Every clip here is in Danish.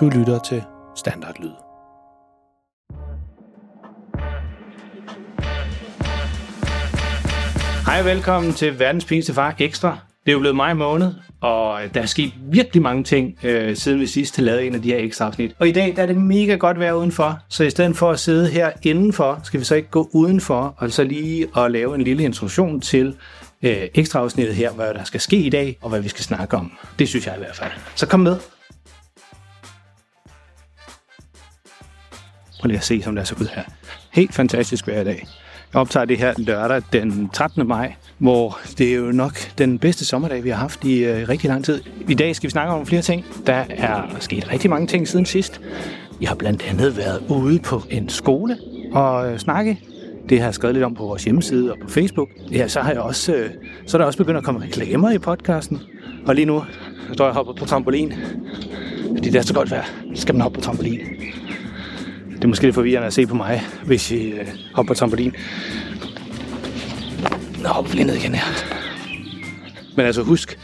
Du lytter til Standardlyd. Hej velkommen til Verdens Pineste Far Ekstra. Det er jo blevet maj måned, og der er sket virkelig mange ting, øh, siden vi sidst lavede en af de her ekstra afsnit. Og i dag der er det mega godt vejr udenfor, så i stedet for at sidde her indenfor, skal vi så ikke gå udenfor, og så lige at lave en lille introduktion til øh, ekstra afsnittet her, hvad der skal ske i dag, og hvad vi skal snakke om. Det synes jeg i hvert fald. Så kom med. Og lad os se, som det er så ud her. Helt fantastisk vejr i dag. Jeg optager det her lørdag den 13. maj, hvor det er jo nok den bedste sommerdag, vi har haft i øh, rigtig lang tid. I dag skal vi snakke om flere ting. Der er sket rigtig mange ting siden sidst. Jeg har blandt andet været ude på en skole og øh, snakke. Det har jeg skrevet lidt om på vores hjemmeside og på Facebook. Ja, så har jeg også, øh, så er der også begyndt at komme reklamer i podcasten. Og lige nu står jeg hoppet på trampolin. Fordi det er så godt vejr. Så skal man hoppe på trampolin. Det er måske lidt forvirrende at se på mig, hvis I øh, hopper på trampolin. Nå, hopper lige ned igen her. Men altså husk,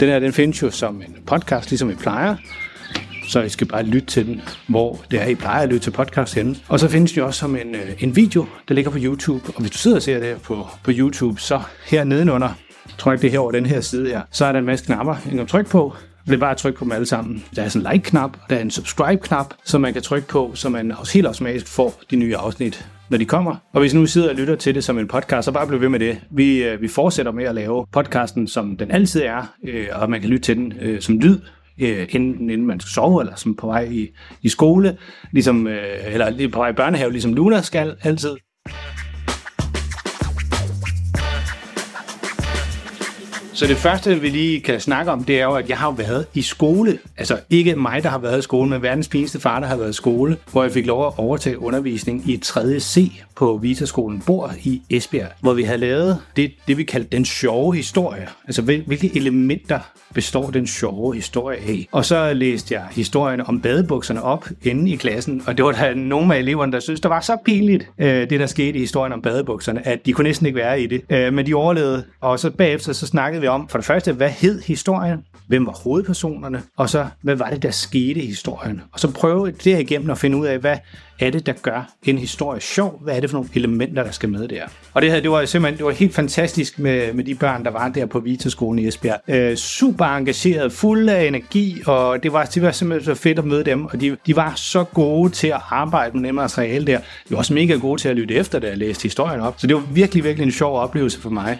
den her den findes jo som en podcast, ligesom I plejer. Så I skal bare lytte til den, hvor det er, I plejer at lytte til podcast henne. Og så findes den jo også som en, øh, en video, der ligger på YouTube. Og hvis du sidder og ser det her på, på YouTube, så her nedenunder, tror jeg ikke det er her over den her side her, så er der en masse knapper, I kan trykke på. Det er bare at trykke på dem alle sammen. Der er sådan en like-knap, der er en subscribe-knap, som man kan trykke på, så man også helt automatisk får de nye afsnit, når de kommer. Og hvis nu sidder og lytter til det som en podcast, så bare bliv ved med det. Vi, øh, vi fortsætter med at lave podcasten, som den altid er, øh, og man kan lytte til den øh, som lyd, øh, enten inden man skal sove, eller som på vej i, i skole, ligesom, øh, eller på vej i børnehave, ligesom Luna skal altid. Så det første, vi lige kan snakke om, det er jo, at jeg har været i skole. Altså ikke mig, der har været i skole, men verdens pineste far, der har været i skole, hvor jeg fik lov at overtage undervisning i 3. C på Vitaskolen Bor i Esbjerg, hvor vi havde lavet det, det vi kaldte den sjove historie. Altså hvilke elementer består den sjove historie af. Og så læste jeg historien om badebukserne op inde i klassen, og det var der nogle af eleverne, der synes, det var så pinligt, øh, det der skete i historien om badebukserne, at de kunne næsten ikke være i det. Øh, men de overlevede, og så bagefter så snakkede vi om, for det første, hvad hed historien? Hvem var hovedpersonerne? Og så, hvad var det, der skete i historien? Og så prøve det igennem at finde ud af, hvad er det, der gør en historie sjov? Hvad er det for nogle elementer, der skal med der? Og det her, det var simpelthen det var helt fantastisk med, med de børn, der var der på Vitaskolen i Esbjerg. Øh, super engageret, fuld af energi, og det var, det var simpelthen så fedt at møde dem, og de, de var så gode til at arbejde med det materiale der. De var også mega gode til at lytte efter, da jeg læste historien op. Så det var virkelig, virkelig en sjov oplevelse for mig.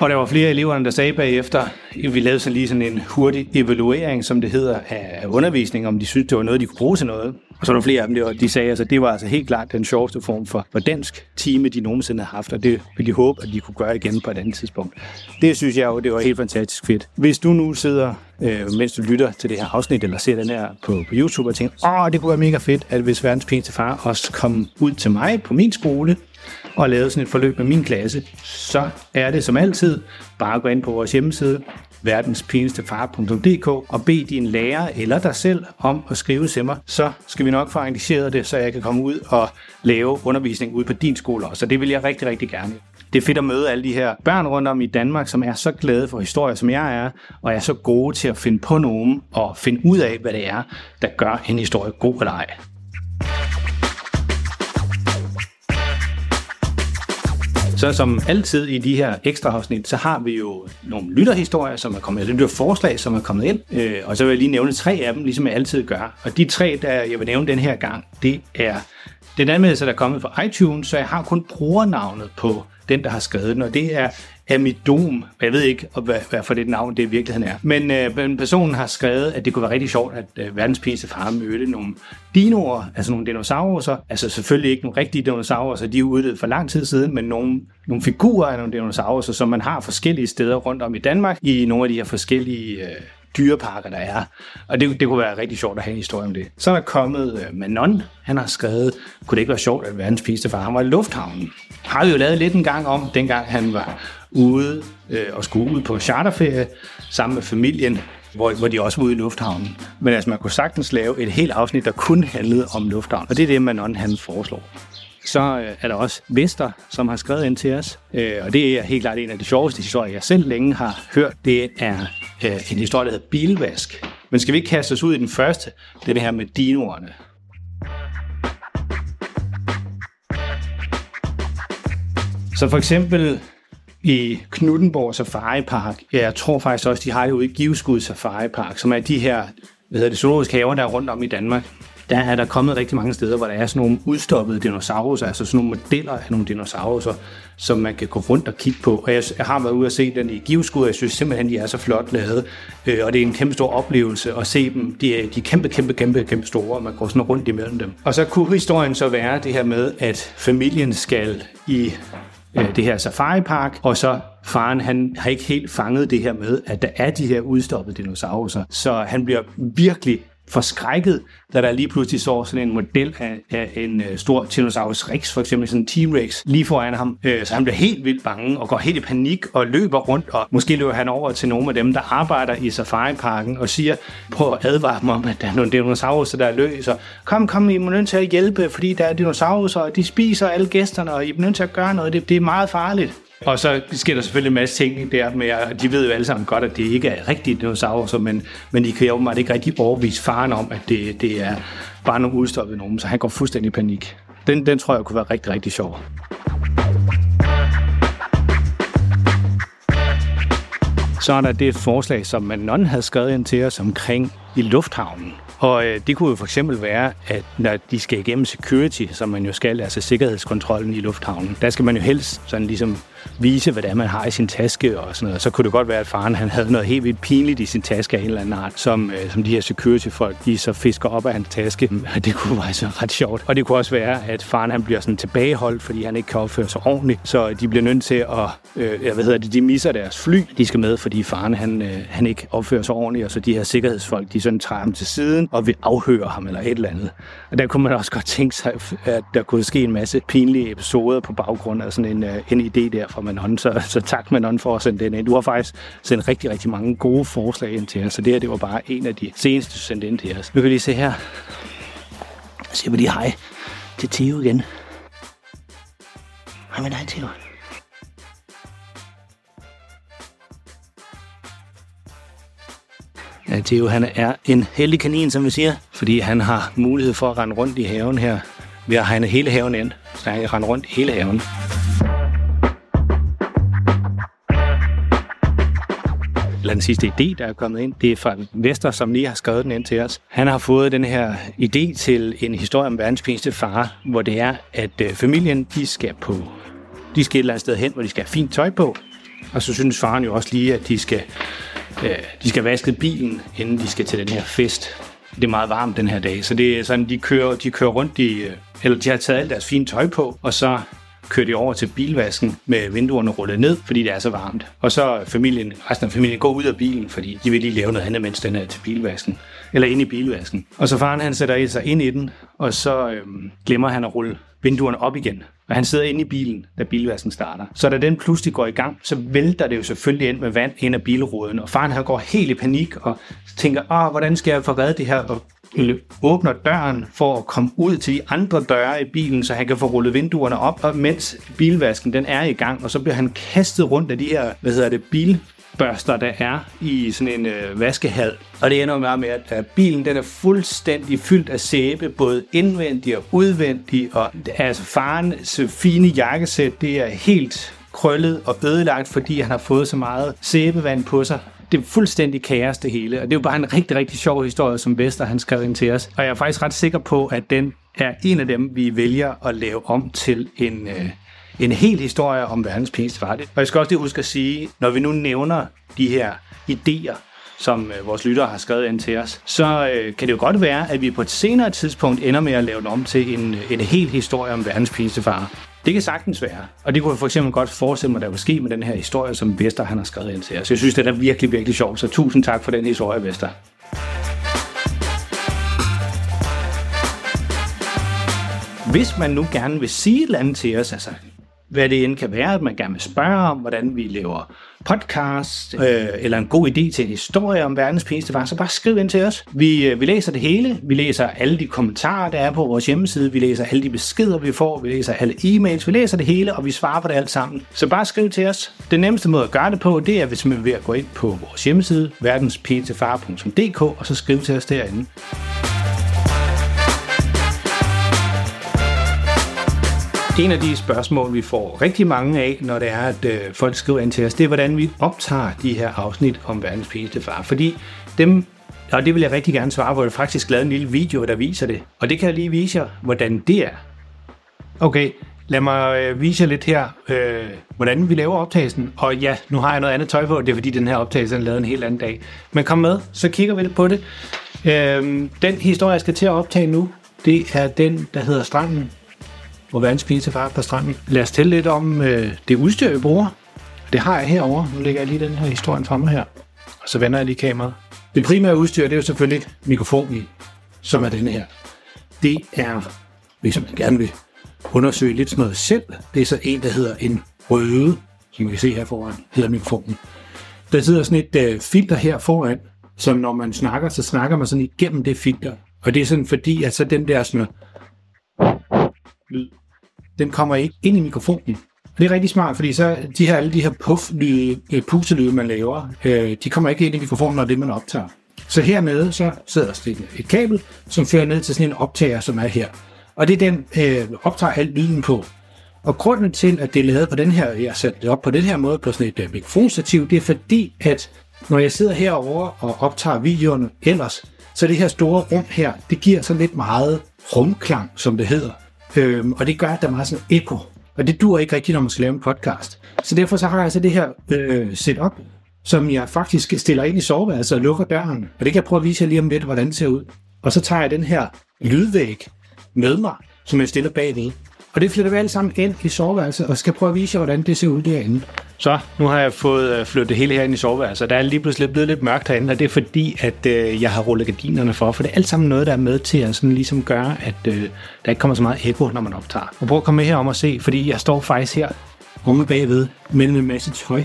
Og der var flere eleverne der sagde bagefter, vi lavede sådan lige sådan en hurtig evaluering, som det hedder, af undervisning, om de synes, det var noget, de kunne bruge til noget. Og så var der flere af dem, der, de sagde, at altså, det var altså helt klart den sjoveste form for, for dansk time, de nogensinde har haft, og det ville de håbe, at de kunne gøre igen på et andet tidspunkt. Det synes jeg jo, det var helt fantastisk fedt. Hvis du nu sidder, øh, mens du lytter til det her afsnit, eller ser den her på, på YouTube, og tænker, åh, det kunne være mega fedt, at hvis verdens pæneste far også kom ud til mig på min skole, og lavet sådan et forløb med min klasse, så er det som altid bare at gå ind på vores hjemmeside, verdenspinestefar.dk og bed din lærer eller dig selv om at skrive til mig, så skal vi nok få arrangeret det, så jeg kan komme ud og lave undervisning ude på din skole også. Så det vil jeg rigtig, rigtig gerne. Det er fedt at møde alle de her børn rundt om i Danmark, som er så glade for historie, som jeg er, og er så gode til at finde på nogen og finde ud af, hvad det er, der gør en historie god eller ej. Så som altid i de her ekstra afsnit, så har vi jo nogle lytterhistorier, som er kommet, eller forslag, som er kommet ind. Øh, og så vil jeg lige nævne tre af dem, ligesom jeg altid gør. Og de tre, der jeg vil nævne den her gang, det er den anmeldelse, der er kommet fra iTunes, så jeg har kun brugernavnet på den, der har skrevet den, og det er Amidom. Jeg ved ikke, hvad, hvad for det navn det i virkeligheden er. Men øh, personen har skrevet, at det kunne være rigtig sjovt, at øh, verdens pæneste far mødte nogle dinoer, altså nogle dinosaurer. Altså selvfølgelig ikke nogle rigtige dinosaurer, så de er uddøde for lang tid siden, men nogle, nogle figurer af nogle dinosaurer, som man har forskellige steder rundt om i Danmark, i nogle af de her forskellige øh, dyreparker, der er. Og det, det kunne være rigtig sjovt at have en historie om det. Så er der kommet øh, Manon. Han har skrevet, kunne det ikke være sjovt, at verdens pigste far, han var i lufthavnen. Har vi jo lavet lidt en gang om, dengang han var ude øh, og skulle ud på charterferie sammen med familien, hvor, hvor de også var ude i lufthavnen. Men altså, man kunne sagtens lave et helt afsnit, der kun handlede om lufthavnen. Og det er det, Manon han foreslår. Så øh, er der også Vester, som har skrevet ind til os. Øh, og det er helt klart en af de sjoveste historier, jeg selv længe har hørt. Det er øh, en historie, der hedder Bilvask Men skal vi ikke kaste os ud i den første? Det er det her med dinoerne. Så for eksempel i Knuttenborg Safari Park, ja, jeg tror faktisk også, de har det ude i Giveskud Safari Park, som er de her hvad hedder det, zoologiske haver, der er rundt om i Danmark der er der kommet rigtig mange steder, hvor der er sådan nogle udstoppede dinosaurer, altså sådan nogle modeller af nogle dinosaurer, som man kan gå rundt og kigge på. Og jeg, jeg har været ude og se den i Giveskud, og jeg synes simpelthen, de er så flot lavet. Øh, og det er en kæmpe stor oplevelse at se dem. De er, de er kæmpe, kæmpe, kæmpe, kæmpe store, og man går sådan rundt imellem dem. Og så kunne historien så være det her med, at familien skal i øh, det her safari-park, og så faren, han har ikke helt fanget det her med, at der er de her udstoppede dinosaurer. Så han bliver virkelig forskrækket, da der lige pludselig så sådan en model af, af en øh, stor Tyrannosaurus rex, for eksempel sådan en T-Rex, lige foran ham. Øh, så han bliver helt vildt bange og går helt i panik og løber rundt, og måske løber han over til nogle af dem, der arbejder i safariparken og siger, prøv at advare dem om, at der er nogle dinosaurer, der er løs, og kom, kom, I må nødt til at hjælpe, fordi der er dinosaurer, og de spiser alle gæsterne, og I er nødt til at gøre noget, det, det er meget farligt. Og så sker der selvfølgelig en masse ting der med, at de ved jo alle sammen godt, at det ikke er rigtige dinosaurer, men, men de kan jo ikke rigtig overbevise faren om, at det, det er bare nogle udstoppede nogen, så han går fuldstændig i panik. Den, den tror jeg kunne være rigtig, rigtig sjov. Så er der det forslag, som Manon havde skrevet ind til os omkring i lufthavnen. Og øh, det kunne jo for eksempel være, at når de skal igennem security, som man jo skal, altså sikkerhedskontrollen i lufthavnen, der skal man jo helst sådan ligesom vise, hvad det er, man har i sin taske og sådan noget. Så kunne det godt være, at faren han havde noget helt vildt pinligt i sin taske af en eller anden art, som, øh, som de her security-folk, de så fisker op af hans taske. Det kunne være så ret sjovt. Og det kunne også være, at faren han bliver sådan tilbageholdt, fordi han ikke kan opføre sig ordentligt. Så de bliver nødt til at, øh, hvad hedder det, de misser deres fly. De skal med, fordi faren han, øh, han ikke opfører sig ordentligt, og så de her sikkerhedsfolk, de sådan tager ham til siden og vil afhøre ham eller et eller andet. Og der kunne man også godt tænke sig, at der kunne ske en masse pinlige episoder på baggrund af sådan en, øh, en idé der fra Manon. Så, så tak Manon for at sende den ind. Du har faktisk sendt rigtig, rigtig mange gode forslag ind til os, så det her det var bare en af de seneste, du sendte ind til os. Nu kan lige se her. Jeg siger lige hej til Theo igen. Hej med dig, Theo. Ja, Theo han er en heldig kanin, som vi siger, fordi han har mulighed for at rende rundt i haven her. Vi har hegnet hele haven ind, så han kan rende rundt i hele haven. Eller den sidste idé, der er kommet ind, det er fra Vester, som lige har skrevet den ind til os. Han har fået den her idé til en historie om verdens pinligste far, hvor det er, at øh, familien, de skal på de skal et eller andet sted hen, hvor de skal have fint tøj på. Og så synes faren jo også lige, at de skal, øh, de skal vaske bilen, inden de skal til den her fest. Det er meget varmt den her dag, så det er sådan, de kører, de kører rundt i, øh, eller de har taget alt deres fine tøj på, og så kører de over til bilvasken med vinduerne rullet ned, fordi det er så varmt. Og så familien, resten af familien går ud af bilen, fordi de vil lige lave noget andet, mens den er til bilvasken. Eller ind i bilvasken. Og så faren han sætter sig ind i den, og så øhm, glemmer han at rulle vinduerne op igen. Og han sidder inde i bilen, da bilvasken starter. Så da den pludselig går i gang, så vælter det jo selvfølgelig ind med vand ind af bilruden. Og faren han går helt i panik og tænker, Åh, hvordan skal jeg få reddet det her? Og åbner døren for at komme ud til de andre døre i bilen, så han kan få rullet vinduerne op, og mens bilvasken den er i gang, og så bliver han kastet rundt af de her, hvad hedder det, bil børster, der er i sådan en øh, vaskehal. Og det ender meget med, at, at bilen den er fuldstændig fyldt af sæbe, både indvendig og udvendig. Og altså farens fine jakkesæt, det er helt krøllet og ødelagt, fordi han har fået så meget sæbevand på sig det er fuldstændig kaos det hele, og det er jo bare en rigtig, rigtig sjov historie, som Vester han skrev ind til os. Og jeg er faktisk ret sikker på, at den er en af dem, vi vælger at lave om til en, øh, en hel historie om verdens pæneste far. Og jeg skal også lige huske at sige, når vi nu nævner de her idéer, som øh, vores lyttere har skrevet ind til os, så øh, kan det jo godt være, at vi på et senere tidspunkt ender med at lave den om til en, øh, en hel historie om verdens pinligste far. Det kan sagtens være. Og det kunne jeg for eksempel godt forestille mig, der vil ske med den her historie, som Vester han har skrevet ind til os. Jeg synes, det er virkelig, virkelig sjovt. Så tusind tak for den historie, Vester. Hvis man nu gerne vil sige et eller andet til os, altså hvad det end kan være, at man gerne vil spørge om, hvordan vi laver podcast, øh, eller en god idé til en historie om verdens pæneste far, så bare skriv ind til os. Vi, øh, vi læser det hele. Vi læser alle de kommentarer, der er på vores hjemmeside. Vi læser alle de beskeder, vi får. Vi læser alle e-mails. Vi læser det hele, og vi svarer på det alt sammen. Så bare skriv til os. Den nemmeste måde at gøre det på, det er, hvis man er ved at gå ind på vores hjemmeside, verdenspinligstefar.dk, og så skriv til os derinde. En af de spørgsmål, vi får rigtig mange af, når det er, at øh, folk skriver ind til os, det er, hvordan vi optager de her afsnit om verdens pinligste far. Fordi dem, og det vil jeg rigtig gerne svare på, jeg har faktisk lavet en lille video, der viser det. Og det kan jeg lige vise jer, hvordan det er. Okay, lad mig øh, vise jer lidt her, øh, hvordan vi laver optagelsen. Og ja, nu har jeg noget andet tøj på, det er fordi den her optagelse er lavet en helt anden dag. Men kom med, så kigger vi lidt på det. Øh, den historie, jeg skal til at optage nu, det er den, der hedder Stranden hvor verdens til far på stranden. Lad os tælle lidt om øh, det udstyr, vi bruger. Det har jeg herover. Nu lægger jeg lige den her historie fremme her. Og så vender jeg lige kameraet. Det primære udstyr, det er jo selvfølgelig mikrofonen, som er den her. Det er, hvis man gerne vil undersøge lidt sådan noget selv, det er så en, der hedder en røde, som vi kan se her foran, hedder mikrofonen. Der sidder sådan et øh, filter her foran, som når man snakker, så snakker man sådan igennem det filter. Og det er sådan fordi, at så den der sådan lyd, den kommer ikke ind i mikrofonen. Og det er rigtig smart, fordi så de her, alle de her puff-lyde, øh, pustelyde, man laver, øh, de kommer ikke ind i mikrofonen, når det man optager. Så hernede, så sidder der et kabel, som fører ned til sådan en optager, som er her. Og det er den, øh, optager alt lyden på. Og grunden til, at det er lavet på den her, jeg satte det op på den her måde på sådan et øh, mikrofonstativ, det er fordi, at når jeg sidder herover og optager videoerne ellers, så det her store rum her, det giver sådan lidt meget rumklang, som det hedder. Øhm, og det gør, at der er meget sådan eko. Og det dur ikke rigtigt, når man skal lave en podcast. Så derfor så har jeg altså det her øh, setup, som jeg faktisk stiller ind i soveværelset og lukker døren. Og det kan jeg prøve at vise jer lige om lidt, hvordan det ser ud. Og så tager jeg den her lydvæg med mig, som jeg stiller bagved. Og det flytter vi alle sammen ind i soveværelset, og skal prøve at vise jer, hvordan det ser ud derinde. Så, nu har jeg fået øh, flyttet det hele her ind i soveværelset. Der er lige pludselig blevet lidt mørkt herinde, og det er fordi, at øh, jeg har rullet gardinerne for. For det er alt sammen noget, der er med til at sådan ligesom gøre, at øh, der ikke kommer så meget ekko, når man optager. Og prøv at komme med herom og se, fordi jeg står faktisk her rumme bagved mellem en masse tøj.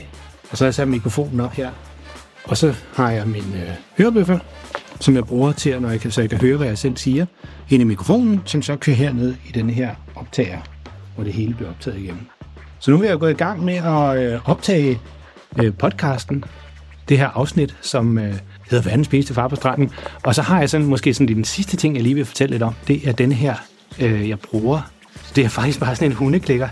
Og så har jeg sat mikrofonen op her. Og så har jeg min øh, hørebøffer, som jeg bruger til, når jeg kan, så jeg kan høre, hvad jeg selv siger, ind i mikrofonen, som så kører herned i den her optager, hvor det hele bliver optaget igennem. Så nu vil jeg gå i gang med at øh, optage øh, podcasten, det her afsnit, som øh, hedder Verdens bedste far på stranden. Og så har jeg sådan, måske sådan den sidste ting, jeg lige vil fortælle lidt om, det er den her, jeg bruger. Det er faktisk bare sådan en hundeklikker,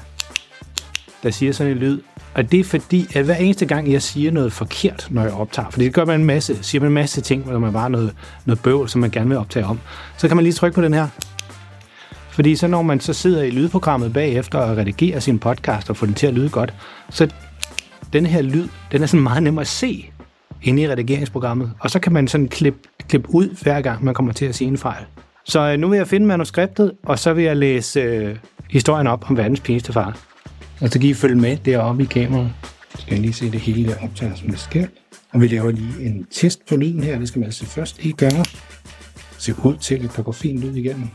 der siger sådan en lyd. Og det er fordi, at hver eneste gang, jeg siger noget forkert, når jeg optager, for det gør man en masse, siger man en masse ting, når man bare noget, noget bøvl, som man gerne vil optage om, så kan man lige trykke på den her, fordi så når man så sidder i lydprogrammet bagefter og redigerer sin podcast og får den til at lyde godt, så den her lyd, den er sådan meget nem at se inde i redigeringsprogrammet. Og så kan man sådan klippe klip ud hver gang, man kommer til at sige en fejl. Så øh, nu vil jeg finde manuskriptet, og så vil jeg læse øh, historien op om verdens pinligste far. Og så kan I følge med deroppe i kameraet. Så skal jeg lige se det hele der optager, som det sker. Og vi laver lige en test på lyden her. Det skal man altså først lige gøre. Se ud til, at der går fint lyd igennem.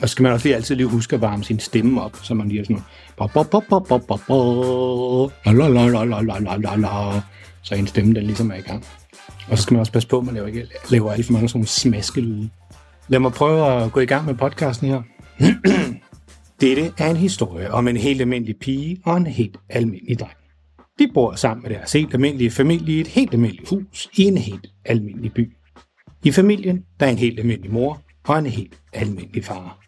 Og så skal man også lige altid lige huske at varme sin stemme op, så man lige er sådan så en stemme den ligesom er i gang. Og så skal man også passe på, at man laver ikke laver alt for mange sådan smaskelyde. Lad mig prøve at gå i gang med podcasten her. Dette er en historie om en helt almindelig pige og en helt almindelig dreng. De bor sammen med deres helt almindelige familie i et helt almindeligt hus i en helt almindelig by. I familien der er en helt almindelig mor og en helt almindelig far.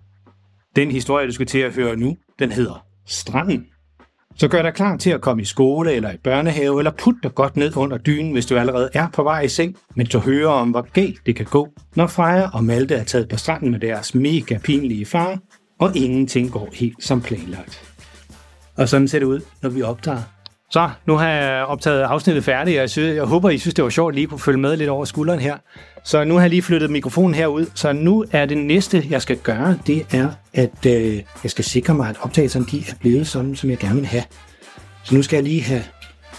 Den historie, du skal til at høre nu, den hedder Stranden. Så gør dig klar til at komme i skole eller i børnehave, eller put dig godt ned under dynen, hvis du allerede er på vej i seng, men du hører om, hvor galt det kan gå, når Freja og Malte er taget på stranden med deres mega pinlige far, og ingenting går helt som planlagt. Og sådan ser det ud, når vi optager. Så, nu har jeg optaget afsnittet færdigt, og jeg, synes, jeg håber, I synes, det var sjovt lige kunne følge med lidt over skulderen her. Så nu har jeg lige flyttet mikrofonen herud, så nu er det næste, jeg skal gøre, det er, at øh, jeg skal sikre mig, at optagelserne de er blevet sådan, som jeg gerne vil have. Så nu skal jeg lige have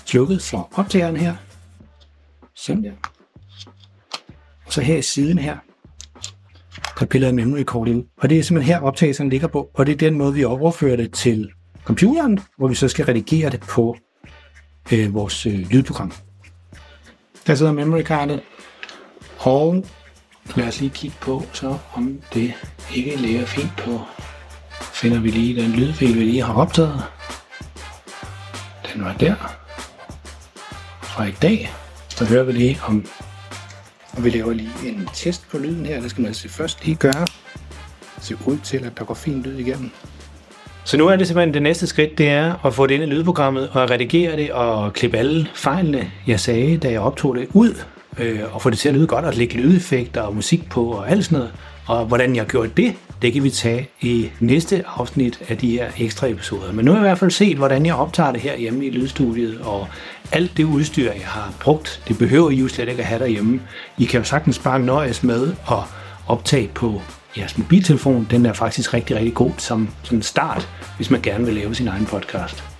slukket for optageren her. Sådan der. Og så her i siden her, der piller jeg memory card ind. Og det er simpelthen her optagelserne ligger på, og det er den måde, vi overfører det til computeren, hvor vi så skal redigere det på øh, vores øh, lydprogram. Der sidder memory cardet, og lad os lige kigge på, så om det ikke ligger fint på. Finder vi lige den lydfil, vi lige har optaget. Den var der. Fra i dag. Så hører vi lige om, og vi laver lige en test på lyden her. Det skal man altså først lige gøre. Se ud til, at der går fint lyd igennem. Så nu er det simpelthen det næste skridt, det er at få det ind i lydprogrammet og redigere det og klippe alle fejlene, jeg sagde, da jeg optog det ud, øh, og få det til at lyde godt og lægge lydeffekter og musik på og alt sådan noget. Og hvordan jeg gjorde det, det kan vi tage i næste afsnit af de her ekstra episoder. Men nu har jeg i hvert fald set, hvordan jeg optager det her hjemme i lydstudiet, og alt det udstyr, jeg har brugt, det behøver I jo slet ikke at have derhjemme. I kan jo sagtens bare nøjes med at optage på jeres mobiltelefon. Den er faktisk rigtig, rigtig god som, som en start, hvis man gerne vil lave sin egen podcast.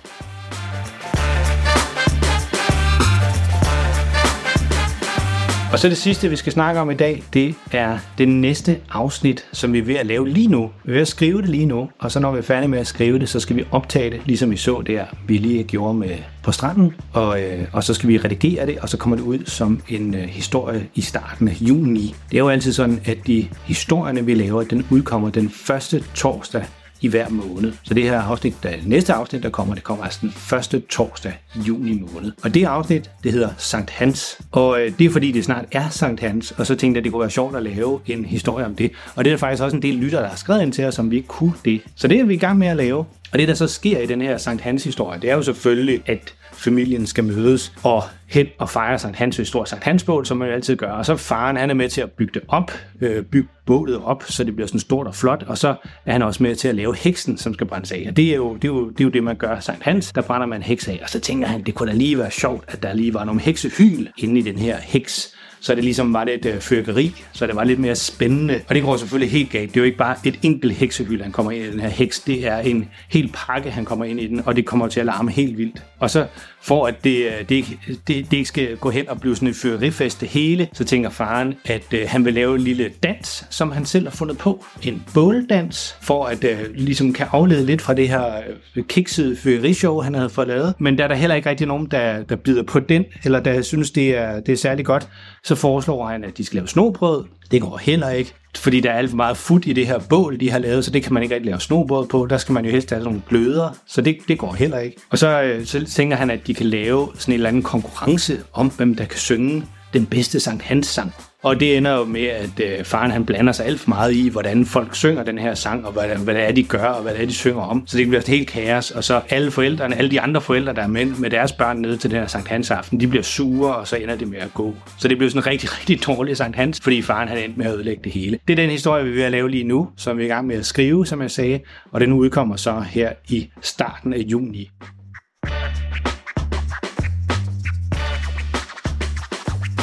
Og så det sidste, vi skal snakke om i dag, det er det næste afsnit, som vi er ved at lave lige nu. Vi er ved at skrive det lige nu, og så når vi er færdige med at skrive det, så skal vi optage det, ligesom vi så der, vi lige gjorde med på stranden, og, øh, og så skal vi redigere det, og så kommer det ud som en øh, historie i starten af juni. Det er jo altid sådan, at de historierne, vi laver, den udkommer den første torsdag i hver måned. Så det her afsnit, der næste afsnit, der kommer, det kommer altså den første torsdag i juni måned. Og det afsnit, det hedder Sankt Hans. Og øh, det er fordi, det snart er Sankt Hans, og så tænkte jeg, at det kunne være sjovt at lave en historie om det. Og det er der faktisk også en del lytter, der har skrevet ind til os, som vi ikke kunne det. Så det er vi i gang med at lave. Og det, der så sker i den her Sankt Hans historie, det er jo selvfølgelig, at familien skal mødes og hen og fejre Sankt Hans ved stor Sankt Hans bål, som man jo altid gør. Og så faren, han er med til at bygge det op, øh, bygge bålet op, så det bliver sådan stort og flot, og så er han også med til at lave heksen, som skal brændes af. Og det er jo det, er jo, det, er jo det man gør Sankt Hans, der brænder man heks af. Og så tænker han, det kunne da lige være sjovt, at der lige var nogle heksehyl inde i den her heks så det ligesom var lidt øh, fyrkeri, så det var lidt mere spændende. Og det går selvfølgelig helt galt. Det er jo ikke bare et enkelt heksehyld, han kommer ind i den her heks. Det er en hel pakke, han kommer ind i den, og det kommer til at larme helt vildt. Og så for at det, øh, det, det, det ikke skal gå hen og blive sådan et fyrerifest det hele, så tænker faren, at øh, han vil lave en lille dans, som han selv har fundet på. En båldans, for at øh, ligesom kan aflede lidt fra det her øh, kiksede fyrerishow, han havde fået lavet. Men der er der heller ikke rigtig nogen, der, der bider på den, eller der synes, det er, det er særlig godt, så foreslår han, at de skal lave snobrød. Det går heller ikke fordi der er alt for meget fut i det her bål, de har lavet, så det kan man ikke rigtig lave snobrød på. Der skal man jo helst have sådan nogle gløder, så det, det går heller ikke. Og så, øh, så tænker han, at de kan lave sådan en eller anden konkurrence om, hvem der kan synge den bedste Sankt Hans sang. Og det ender jo med, at øh, faren han blander sig alt for meget i, hvordan folk synger den her sang, og hvad, hvad det er, de gør, og hvad det er, de synger om. Så det bliver helt kaos, og så alle forældrene, alle de andre forældre, der er med, med deres børn nede til den her Sankt Hans aften, de bliver sure, og så ender det med at gå. Så det bliver sådan en rigtig, rigtig dårlig Sankt Hans, fordi faren han endte med at ødelægge det hele. Det er den historie, vi vil lave lige nu, som vi er i gang med at skrive, som jeg sagde, og den udkommer så her i starten af juni.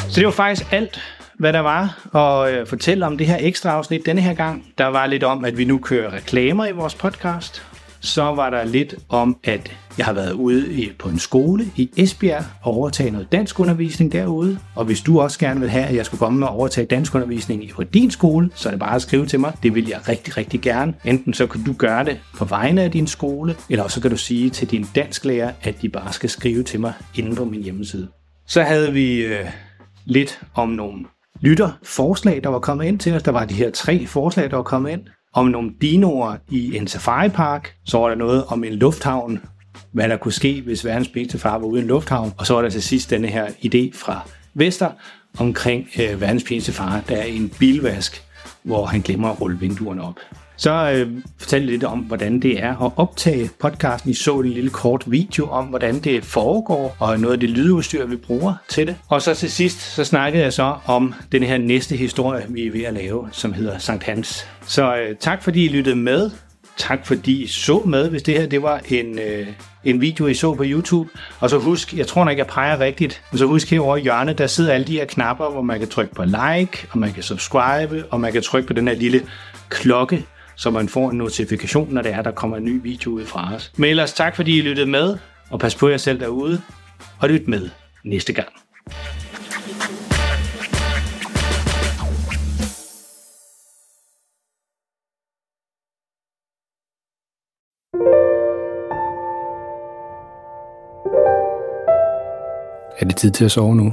Så det var faktisk alt, hvad der var, og øh, fortælle om det her ekstra afsnit denne her gang. Der var lidt om, at vi nu kører reklamer i vores podcast. Så var der lidt om, at jeg har været ude i, på en skole i Esbjerg og overtage noget dansk undervisning derude. Og hvis du også gerne vil have, at jeg skulle komme og overtage dansk undervisning på din skole, så er det bare at skrive til mig. Det vil jeg rigtig, rigtig gerne. Enten så kan du gøre det på vegne af din skole, eller så kan du sige til din dansklærer, at de bare skal skrive til mig inde på min hjemmeside. Så havde vi øh, lidt om nogle lytterforslag, der var kommet ind til os. Der var de her tre forslag, der var kommet ind. Om nogle dinoer i en safaripark. Så var der noget om en lufthavn. Hvad der kunne ske, hvis verdens bedste far var ude i en lufthavn. Og så var der til sidst denne her idé fra Vester omkring øh, verdens pinligste far, der er en bilvask, hvor han glemmer at rulle vinduerne op. Så øh, fortæl lidt om, hvordan det er at optage podcasten. I så en lille kort video om, hvordan det foregår, og noget af det lydudstyr, vi bruger til det. Og så til sidst, så snakkede jeg så om den her næste historie, vi er ved at lave, som hedder Sankt Hans. Så øh, tak fordi I lyttede med tak fordi I så med, hvis det her det var en, øh, en video, I så på YouTube. Og så husk, jeg tror nok, jeg peger rigtigt, men så husk herovre i hjørnet, der sidder alle de her knapper, hvor man kan trykke på like, og man kan subscribe, og man kan trykke på den her lille klokke, så man får en notifikation, når det er, der kommer en ny video ud fra os. Men ellers tak, fordi I lyttede med, og pas på jer selv derude, og lyt med næste gang. Er det tid til at sove nu?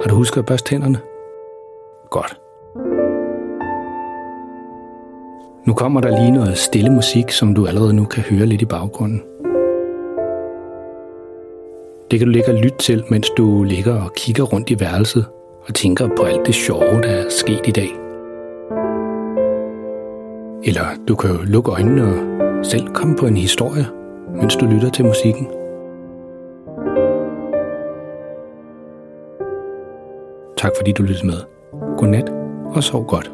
Har du husket at børste tænderne? Godt. Nu kommer der lige noget stille musik, som du allerede nu kan høre lidt i baggrunden. Det kan du ligge og lytte til, mens du ligger og kigger rundt i værelset og tænker på alt det sjove, der er sket i dag. Eller du kan jo lukke øjnene og selv komme på en historie, mens du lytter til musikken. Tak fordi du lyttede med. Godnat og sov godt.